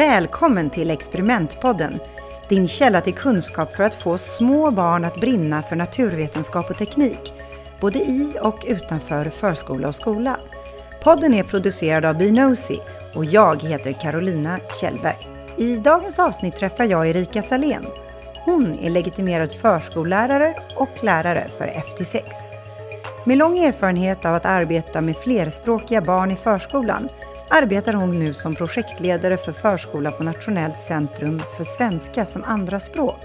Välkommen till Experimentpodden, din källa till kunskap för att få små barn att brinna för naturvetenskap och teknik, både i och utanför förskola och skola. Podden är producerad av Binosi och jag heter Carolina Kjellberg. I dagens avsnitt träffar jag Erika Salén. Hon är legitimerad förskollärare och lärare för FT6. Med lång erfarenhet av att arbeta med flerspråkiga barn i förskolan arbetar hon nu som projektledare för förskola på Nationellt centrum för svenska som andraspråk.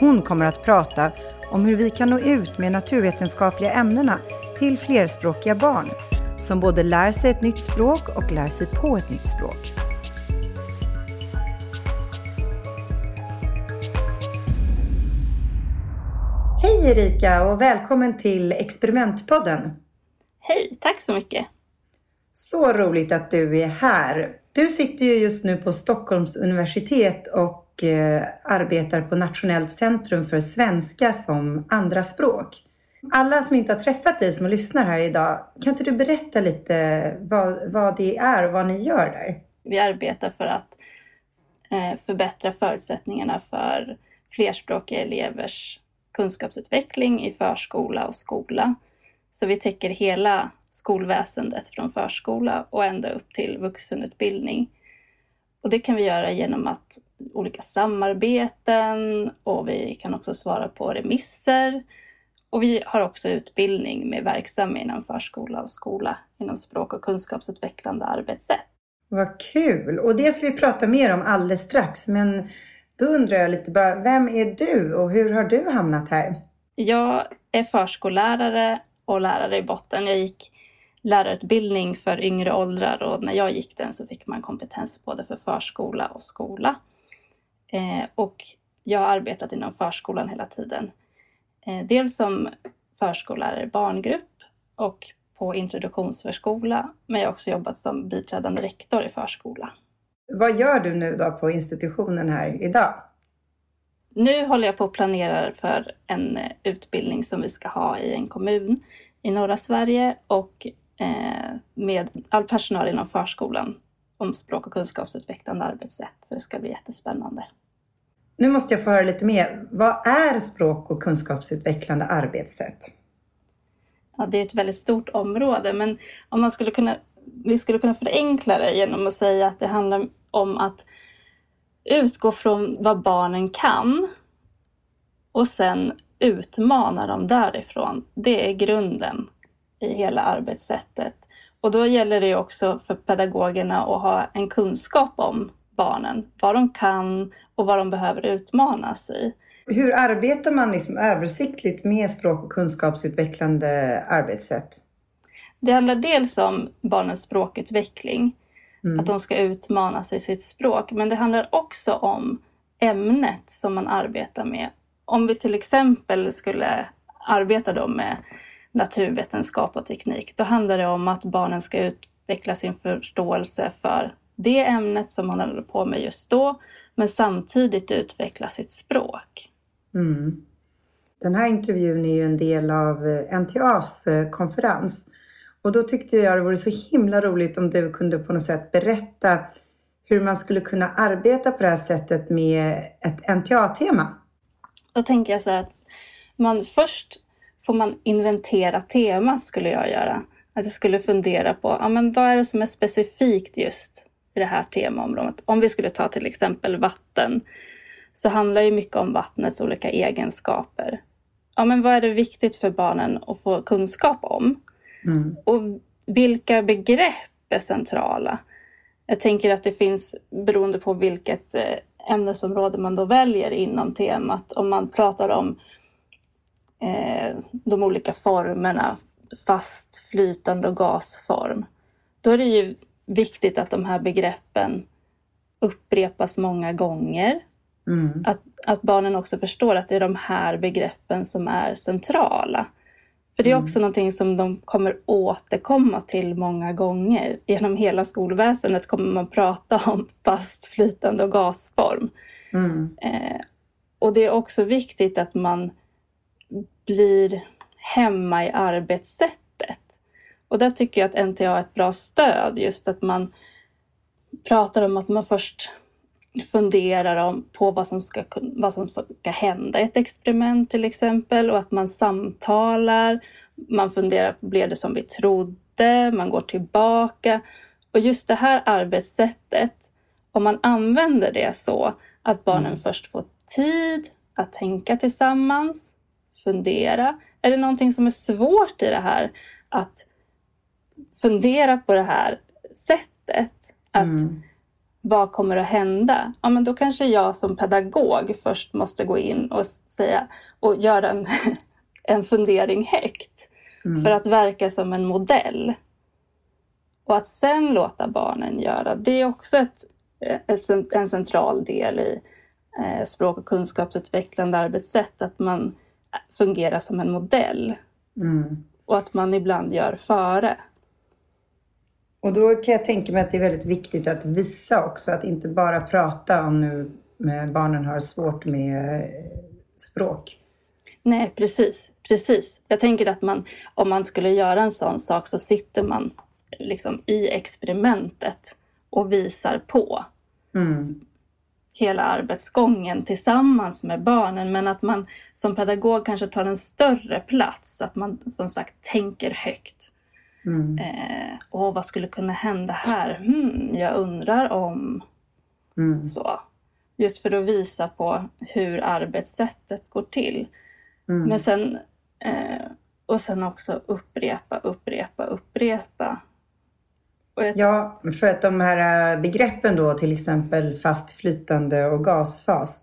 Hon kommer att prata om hur vi kan nå ut med naturvetenskapliga ämnena till flerspråkiga barn som både lär sig ett nytt språk och lär sig på ett nytt språk. Hej Erika och välkommen till Experimentpodden. Hej, tack så mycket. Så roligt att du är här. Du sitter ju just nu på Stockholms universitet och eh, arbetar på Nationellt centrum för svenska som andraspråk. Alla som inte har träffat dig som lyssnar här idag, kan inte du berätta lite vad, vad det är och vad ni gör där? Vi arbetar för att eh, förbättra förutsättningarna för flerspråkiga elevers kunskapsutveckling i förskola och skola. Så vi täcker hela skolväsendet från förskola och ända upp till vuxenutbildning. Och det kan vi göra genom att olika samarbeten och vi kan också svara på remisser. Och vi har också utbildning med verksamma inom förskola och skola inom språk och kunskapsutvecklande arbetssätt. Vad kul! Och det ska vi prata mer om alldeles strax. Men då undrar jag lite bara, vem är du och hur har du hamnat här? Jag är förskollärare och lärare i botten. Jag gick lärarutbildning för yngre åldrar och när jag gick den så fick man kompetens både för förskola och skola. Eh, och jag har arbetat inom förskolan hela tiden. Eh, dels som förskollärare i barngrupp och på introduktionsförskola, men jag har också jobbat som biträdande rektor i förskola. Vad gör du nu då på institutionen här idag? Nu håller jag på att planera för en utbildning som vi ska ha i en kommun i norra Sverige och med all personal inom förskolan om språk och kunskapsutvecklande arbetssätt. Så det ska bli jättespännande. Nu måste jag få höra lite mer. Vad är språk och kunskapsutvecklande arbetssätt? Ja, det är ett väldigt stort område, men om man skulle kunna, vi skulle kunna förenkla det genom att säga att det handlar om att utgå från vad barnen kan och sen utmana dem därifrån. Det är grunden i hela arbetssättet. Och då gäller det också för pedagogerna att ha en kunskap om barnen, vad de kan och vad de behöver utmanas i. Hur arbetar man liksom översiktligt med språk och kunskapsutvecklande arbetssätt? Det handlar dels om barnens språkutveckling, mm. att de ska utmanas i sitt språk, men det handlar också om ämnet som man arbetar med. Om vi till exempel skulle arbeta då med naturvetenskap och teknik, då handlar det om att barnen ska utveckla sin förståelse för det ämnet som man håller på med just då, men samtidigt utveckla sitt språk. Mm. Den här intervjun är ju en del av eh, NTAs eh, konferens och då tyckte jag det vore så himla roligt om du kunde på något sätt berätta hur man skulle kunna arbeta på det här sättet med ett NTA-tema. Då tänker jag så här att man först får man inventera temat skulle jag göra. Att jag skulle fundera på ja, men vad är det som är specifikt just i det här temaområdet. Om vi skulle ta till exempel vatten så handlar ju mycket om vattnets olika egenskaper. Ja, men vad är det viktigt för barnen att få kunskap om? Mm. Och vilka begrepp är centrala? Jag tänker att det finns, beroende på vilket eh, ämnesområde man då väljer inom temat, om man pratar om eh, de olika formerna, fast, flytande och gasform, då är det ju viktigt att de här begreppen upprepas många gånger. Mm. Att, att barnen också förstår att det är de här begreppen som är centrala. För det är mm. också mm. någonting som de kommer återkomma till många gånger. Genom hela skolväsendet kommer man prata om fast, flytande och gasform. Mm. Eh, och det är också viktigt att man blir hemma i arbetssättet. Och där tycker jag att NTA är ett bra stöd, just att man pratar om att man först funderar om, på vad som, ska, vad som ska hända i ett experiment till exempel och att man samtalar. Man funderar på, blev det som vi trodde? Man går tillbaka. Och just det här arbetssättet, om man använder det så att barnen mm. först får tid att tänka tillsammans, fundera. Är det någonting som är svårt i det här? Att fundera på det här sättet. Att mm. Vad kommer att hända? Ja, men då kanske jag som pedagog först måste gå in och säga och göra en, en fundering högt. Mm. För att verka som en modell. Och att sen låta barnen göra, det är också ett, ett en central del i eh, språk och kunskapsutvecklande arbetssätt. Att man fungerar som en modell. Mm. Och att man ibland gör före. Och då kan jag tänka mig att det är väldigt viktigt att visa också, att inte bara prata om nu barnen har svårt med eh, språk. Nej, precis. precis. Jag tänker att man, om man skulle göra en sån sak så sitter man liksom i experimentet och visar på mm. Hela arbetsgången tillsammans med barnen. Men att man som pedagog kanske tar en större plats, att man som sagt tänker högt. Mm. Eh, och vad skulle kunna hända här? Hmm, jag undrar om... Mm. Så. Just för att visa på hur arbetssättet går till. Mm. Men sen, eh, och sen också upprepa, upprepa, upprepa. Jag... Ja, för att de här äh, begreppen då, till exempel fast flytande och gasfas,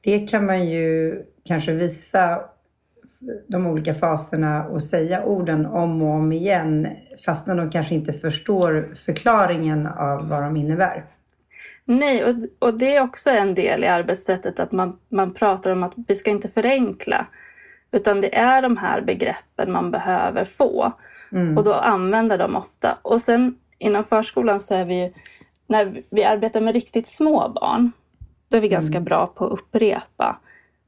det kan man ju kanske visa de olika faserna och säga orden om och om igen fastän de kanske inte förstår förklaringen av vad de innebär. Nej, och, och det är också en del i arbetssättet att man, man pratar om att vi ska inte förenkla utan det är de här begreppen man behöver få mm. och då använder de ofta. Och sen inom förskolan så är vi när vi arbetar med riktigt små barn, då är vi ganska mm. bra på att upprepa.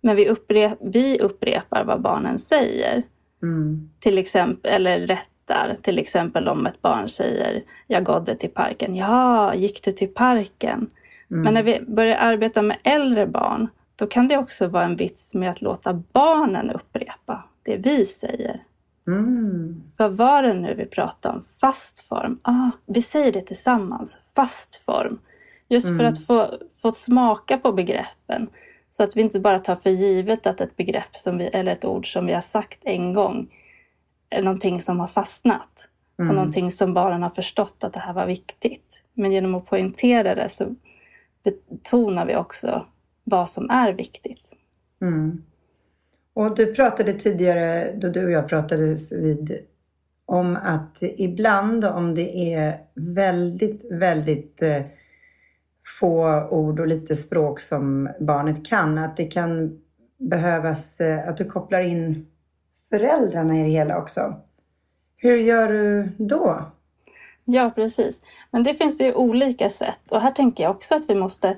Men vi, upprep, vi upprepar vad barnen säger. Mm. Till exempel, eller rättar. Till exempel om ett barn säger Jag gådde till parken. Ja, gick du till parken? Mm. Men när vi börjar arbeta med äldre barn, då kan det också vara en vits med att låta barnen upprepa det vi säger. Mm. Vad var det nu vi pratade om? Fast form. Ah, vi säger det tillsammans. Fast form. Just mm. för att få, få smaka på begreppen. Så att vi inte bara tar för givet att ett begrepp som vi, eller ett ord som vi har sagt en gång är någonting som har fastnat. Mm. Och någonting som barnen har förstått att det här var viktigt. Men genom att poängtera det så betonar vi också vad som är viktigt. Mm. Och du pratade tidigare, då du och jag pratades vid, om att ibland om det är väldigt, väldigt eh, få ord och lite språk som barnet kan, att det kan behövas eh, att du kopplar in föräldrarna i det hela också. Hur gör du då? Ja, precis. Men det finns ju olika sätt och här tänker jag också att vi måste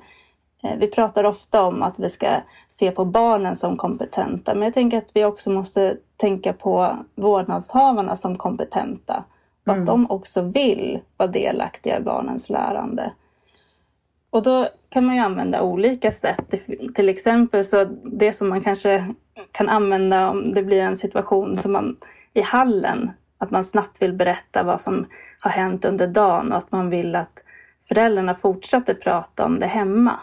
vi pratar ofta om att vi ska se på barnen som kompetenta, men jag tänker att vi också måste tänka på vårdnadshavarna som kompetenta och mm. att de också vill vara delaktiga i barnens lärande. Och då kan man ju använda olika sätt. Till exempel så det som man kanske kan använda om det blir en situation som man i hallen, att man snabbt vill berätta vad som har hänt under dagen och att man vill att föräldrarna fortsätter prata om det hemma.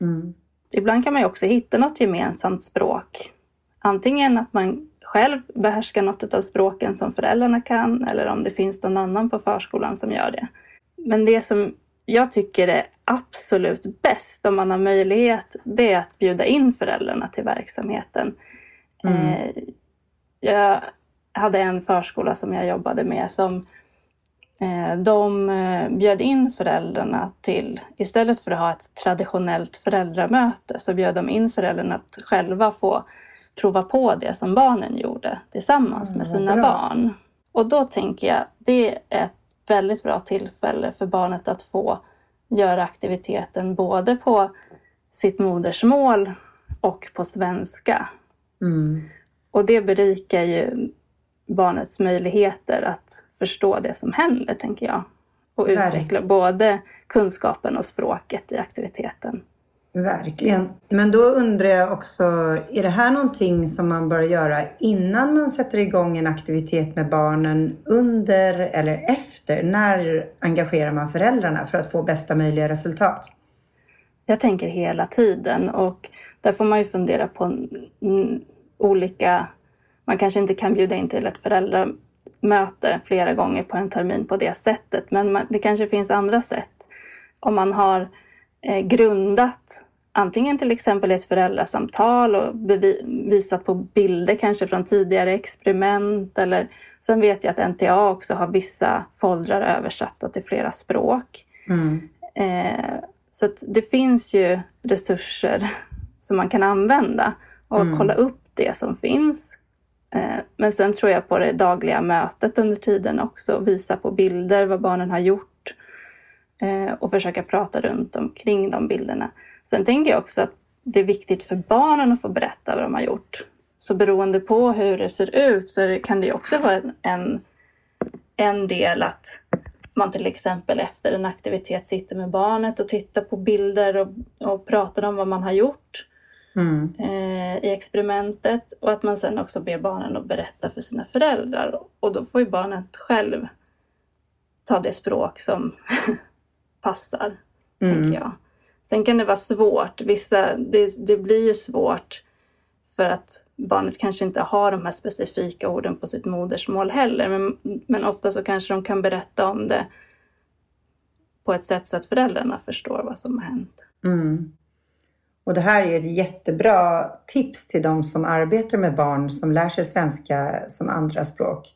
Mm. Ibland kan man också hitta något gemensamt språk. Antingen att man själv behärskar något av språken som föräldrarna kan eller om det finns någon annan på förskolan som gör det. Men det som jag tycker är absolut bäst om man har möjlighet, det är att bjuda in föräldrarna till verksamheten. Mm. Eh, jag hade en förskola som jag jobbade med som de eh, bjöd in föräldrarna till, istället för att ha ett traditionellt föräldramöte, så bjöd de in föräldrarna att själva få prova på det som barnen gjorde tillsammans med sina bra. barn. Och då tänker jag, det är ett väldigt bra tillfälle för barnet att få göra aktiviteten både på sitt modersmål och på svenska. Mm. Och det berikar ju barnets möjligheter att förstå det som händer, tänker jag. och utveckla både kunskapen och språket i aktiviteten. Verkligen. Men då undrar jag också, är det här någonting som man bör göra innan man sätter igång en aktivitet med barnen under eller efter? När engagerar man föräldrarna för att få bästa möjliga resultat? Jag tänker hela tiden och där får man ju fundera på olika... Man kanske inte kan bjuda in till ett föräldramöte flera gånger på en termin på det sättet, men man, det kanske finns andra sätt. Om man har eh, grundat antingen till exempel ett föräldrasamtal och visat på bilder kanske från tidigare experiment eller sen vet jag att NTA också har vissa foldrar översatta till flera språk. Mm. Eh, så det finns ju resurser som man kan använda och mm. kolla upp det som finns. Eh, men sen tror jag på det dagliga mötet under tiden också, visa på bilder vad barnen har gjort eh, och försöka prata runt omkring de bilderna. Sen tänker jag också att det är viktigt för barnen att få berätta vad de har gjort. Så beroende på hur det ser ut så kan det också vara en, en del att man till exempel efter en aktivitet sitter med barnet och tittar på bilder och, och pratar om vad man har gjort mm. eh, i experimentet och att man sen också ber barnen att berätta för sina föräldrar och då får ju barnet själv ta det språk som passar, mm. tänker jag. Sen kan det vara svårt. Vissa, det, det blir ju svårt för att barnet kanske inte har de här specifika orden på sitt modersmål heller. Men, men ofta så kanske de kan berätta om det på ett sätt så att föräldrarna förstår vad som har hänt. Mm. Och det här är ett jättebra tips till de som arbetar med barn som lär sig svenska som andraspråk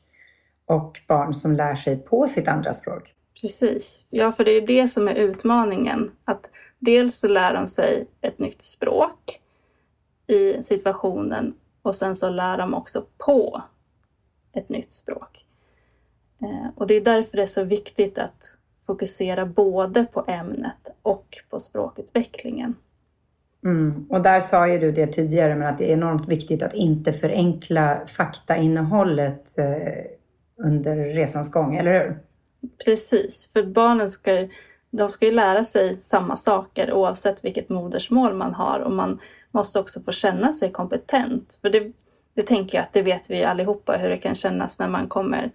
och barn som lär sig på sitt andraspråk. Precis. Ja, för det är det som är utmaningen. Att dels så lär de sig ett nytt språk i situationen och sen så lär de också på ett nytt språk. Eh, och det är därför det är så viktigt att fokusera både på ämnet och på språkutvecklingen. Mm. Och där sa ju du det tidigare, men att det är enormt viktigt att inte förenkla faktainnehållet eh, under resans gång, eller hur? Precis, för barnen ska ju, de ska ju lära sig samma saker oavsett vilket modersmål man har och man måste också få känna sig kompetent. För det, det tänker jag att det vet vi allihopa hur det kan kännas när man kommer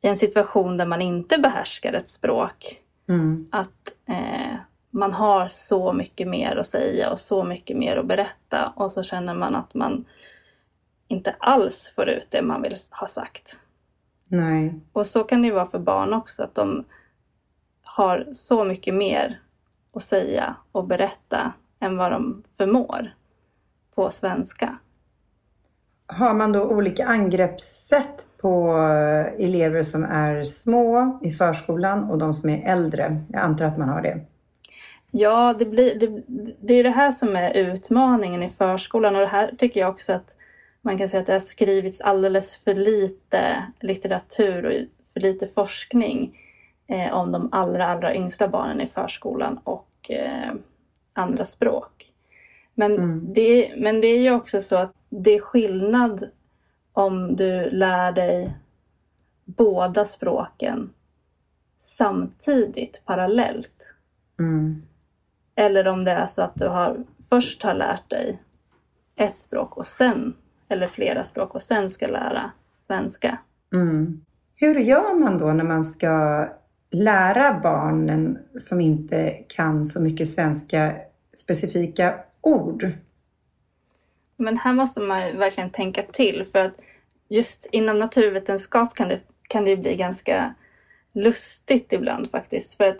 i en situation där man inte behärskar ett språk. Mm. Att eh, man har så mycket mer att säga och så mycket mer att berätta och så känner man att man inte alls får ut det man vill ha sagt. Nej. Och så kan det ju vara för barn också, att de har så mycket mer att säga och berätta än vad de förmår på svenska. Har man då olika angreppssätt på elever som är små i förskolan och de som är äldre? Jag antar att man har det. Ja, det, blir, det, det är det här som är utmaningen i förskolan och det här tycker jag också att man kan säga att det har skrivits alldeles för lite litteratur och för lite forskning eh, om de allra, allra yngsta barnen i förskolan och eh, andra språk. Men, mm. det, men det är ju också så att det är skillnad om du lär dig båda språken samtidigt, parallellt. Mm. Eller om det är så att du har, först har lärt dig ett språk och sen eller flera språk och sen ska lära svenska. Mm. Hur gör man då när man ska lära barnen som inte kan så mycket svenska specifika ord? Men här måste man verkligen tänka till för att just inom naturvetenskap kan det, kan det bli ganska lustigt ibland faktiskt. För att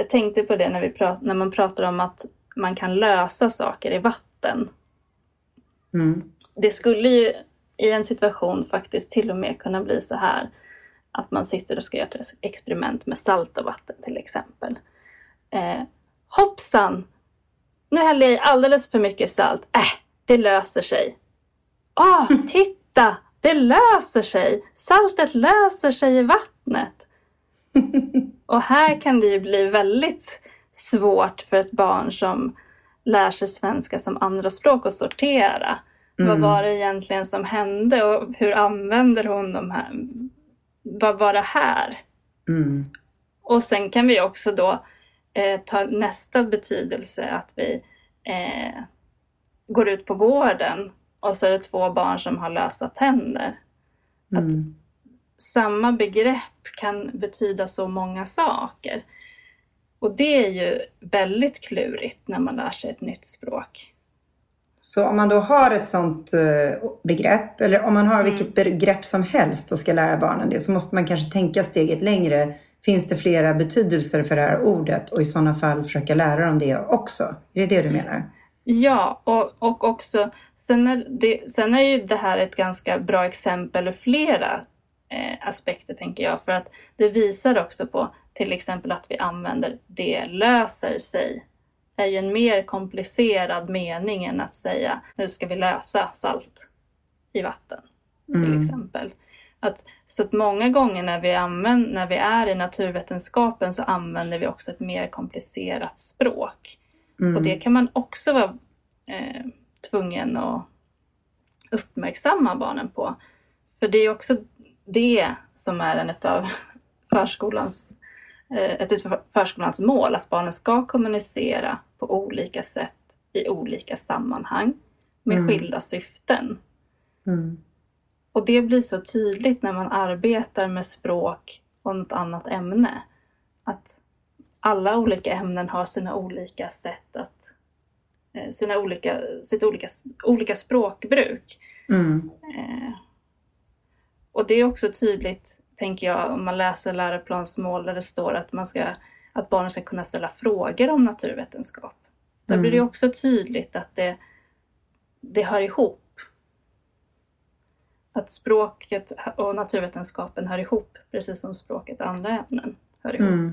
jag tänkte på det när, vi prat, när man pratar om att man kan lösa saker i vatten. Mm det skulle ju i en situation faktiskt till och med kunna bli så här att man sitter och ska göra ett experiment med salt och vatten till exempel. Eh, hoppsan! Nu häller jag i alldeles för mycket salt. Äh, det löser sig. Åh, oh, titta! Det löser sig! Saltet löser sig i vattnet. Och här kan det ju bli väldigt svårt för ett barn som lär sig svenska som andraspråk att sortera. Mm. Vad var det egentligen som hände och hur använder hon de här? Vad var det här? Mm. Och sen kan vi också då eh, ta nästa betydelse att vi eh, går ut på gården och så är det två barn som har lösa tänder. Mm. Att samma begrepp kan betyda så många saker. Och det är ju väldigt klurigt när man lär sig ett nytt språk. Så om man då har ett sådant eh, begrepp, eller om man har mm. vilket begrepp som helst och ska lära barnen det, så måste man kanske tänka steget längre. Finns det flera betydelser för det här ordet och i sådana fall försöka lära dem det också? Är det det du menar? Ja, och, och också, sen är, det, sen är ju det här ett ganska bra exempel ur flera eh, aspekter tänker jag, för att det visar också på till exempel att vi använder det löser sig är ju en mer komplicerad mening än att säga nu ska vi lösa salt i vatten till mm. exempel. Att, så att många gånger när vi, använder, när vi är i naturvetenskapen så använder vi också ett mer komplicerat språk. Mm. Och det kan man också vara eh, tvungen att uppmärksamma barnen på. För det är också det som är en av förskolans, eh, ett av förskolans mål, att barnen ska kommunicera på olika sätt i olika sammanhang med mm. skilda syften. Mm. Och det blir så tydligt när man arbetar med språk och något annat ämne. Att alla olika ämnen har sina olika sätt att eh, sina olika, sitt olika, olika språkbruk. Mm. Eh, och det är också tydligt, tänker jag, om man läser läroplansmål där det står att, man ska, att barnen ska kunna ställa frågor om naturvetenskap. Där mm. blir det mm. också tydligt att det, det hör ihop. Att språket och naturvetenskapen hör ihop, precis som språket och andra ämnen hör ihop. Mm.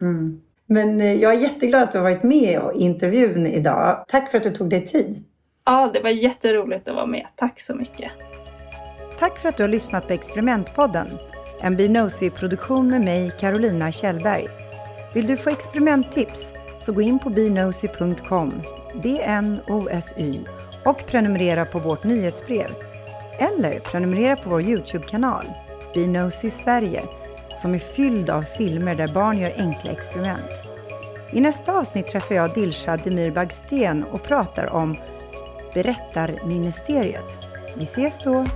Mm. Men eh, jag är jätteglad att du har varit med i intervjun idag. Tack för att du tog dig tid. Ja, det var jätteroligt att vara med. Tack så mycket. Tack för att du har lyssnat på Experimentpodden. En Binosi-produktion med mig, Carolina Kjellberg. Vill du få experimenttips så gå in på binosi.com, D-N-O-S-Y, och prenumerera på vårt nyhetsbrev. Eller prenumerera på vår Youtube-kanal, Binosi Sverige, som är fylld av filmer där barn gör enkla experiment. I nästa avsnitt träffar jag Dilshad Demirbagsten och pratar om Berättarministeriet. Vi ses då!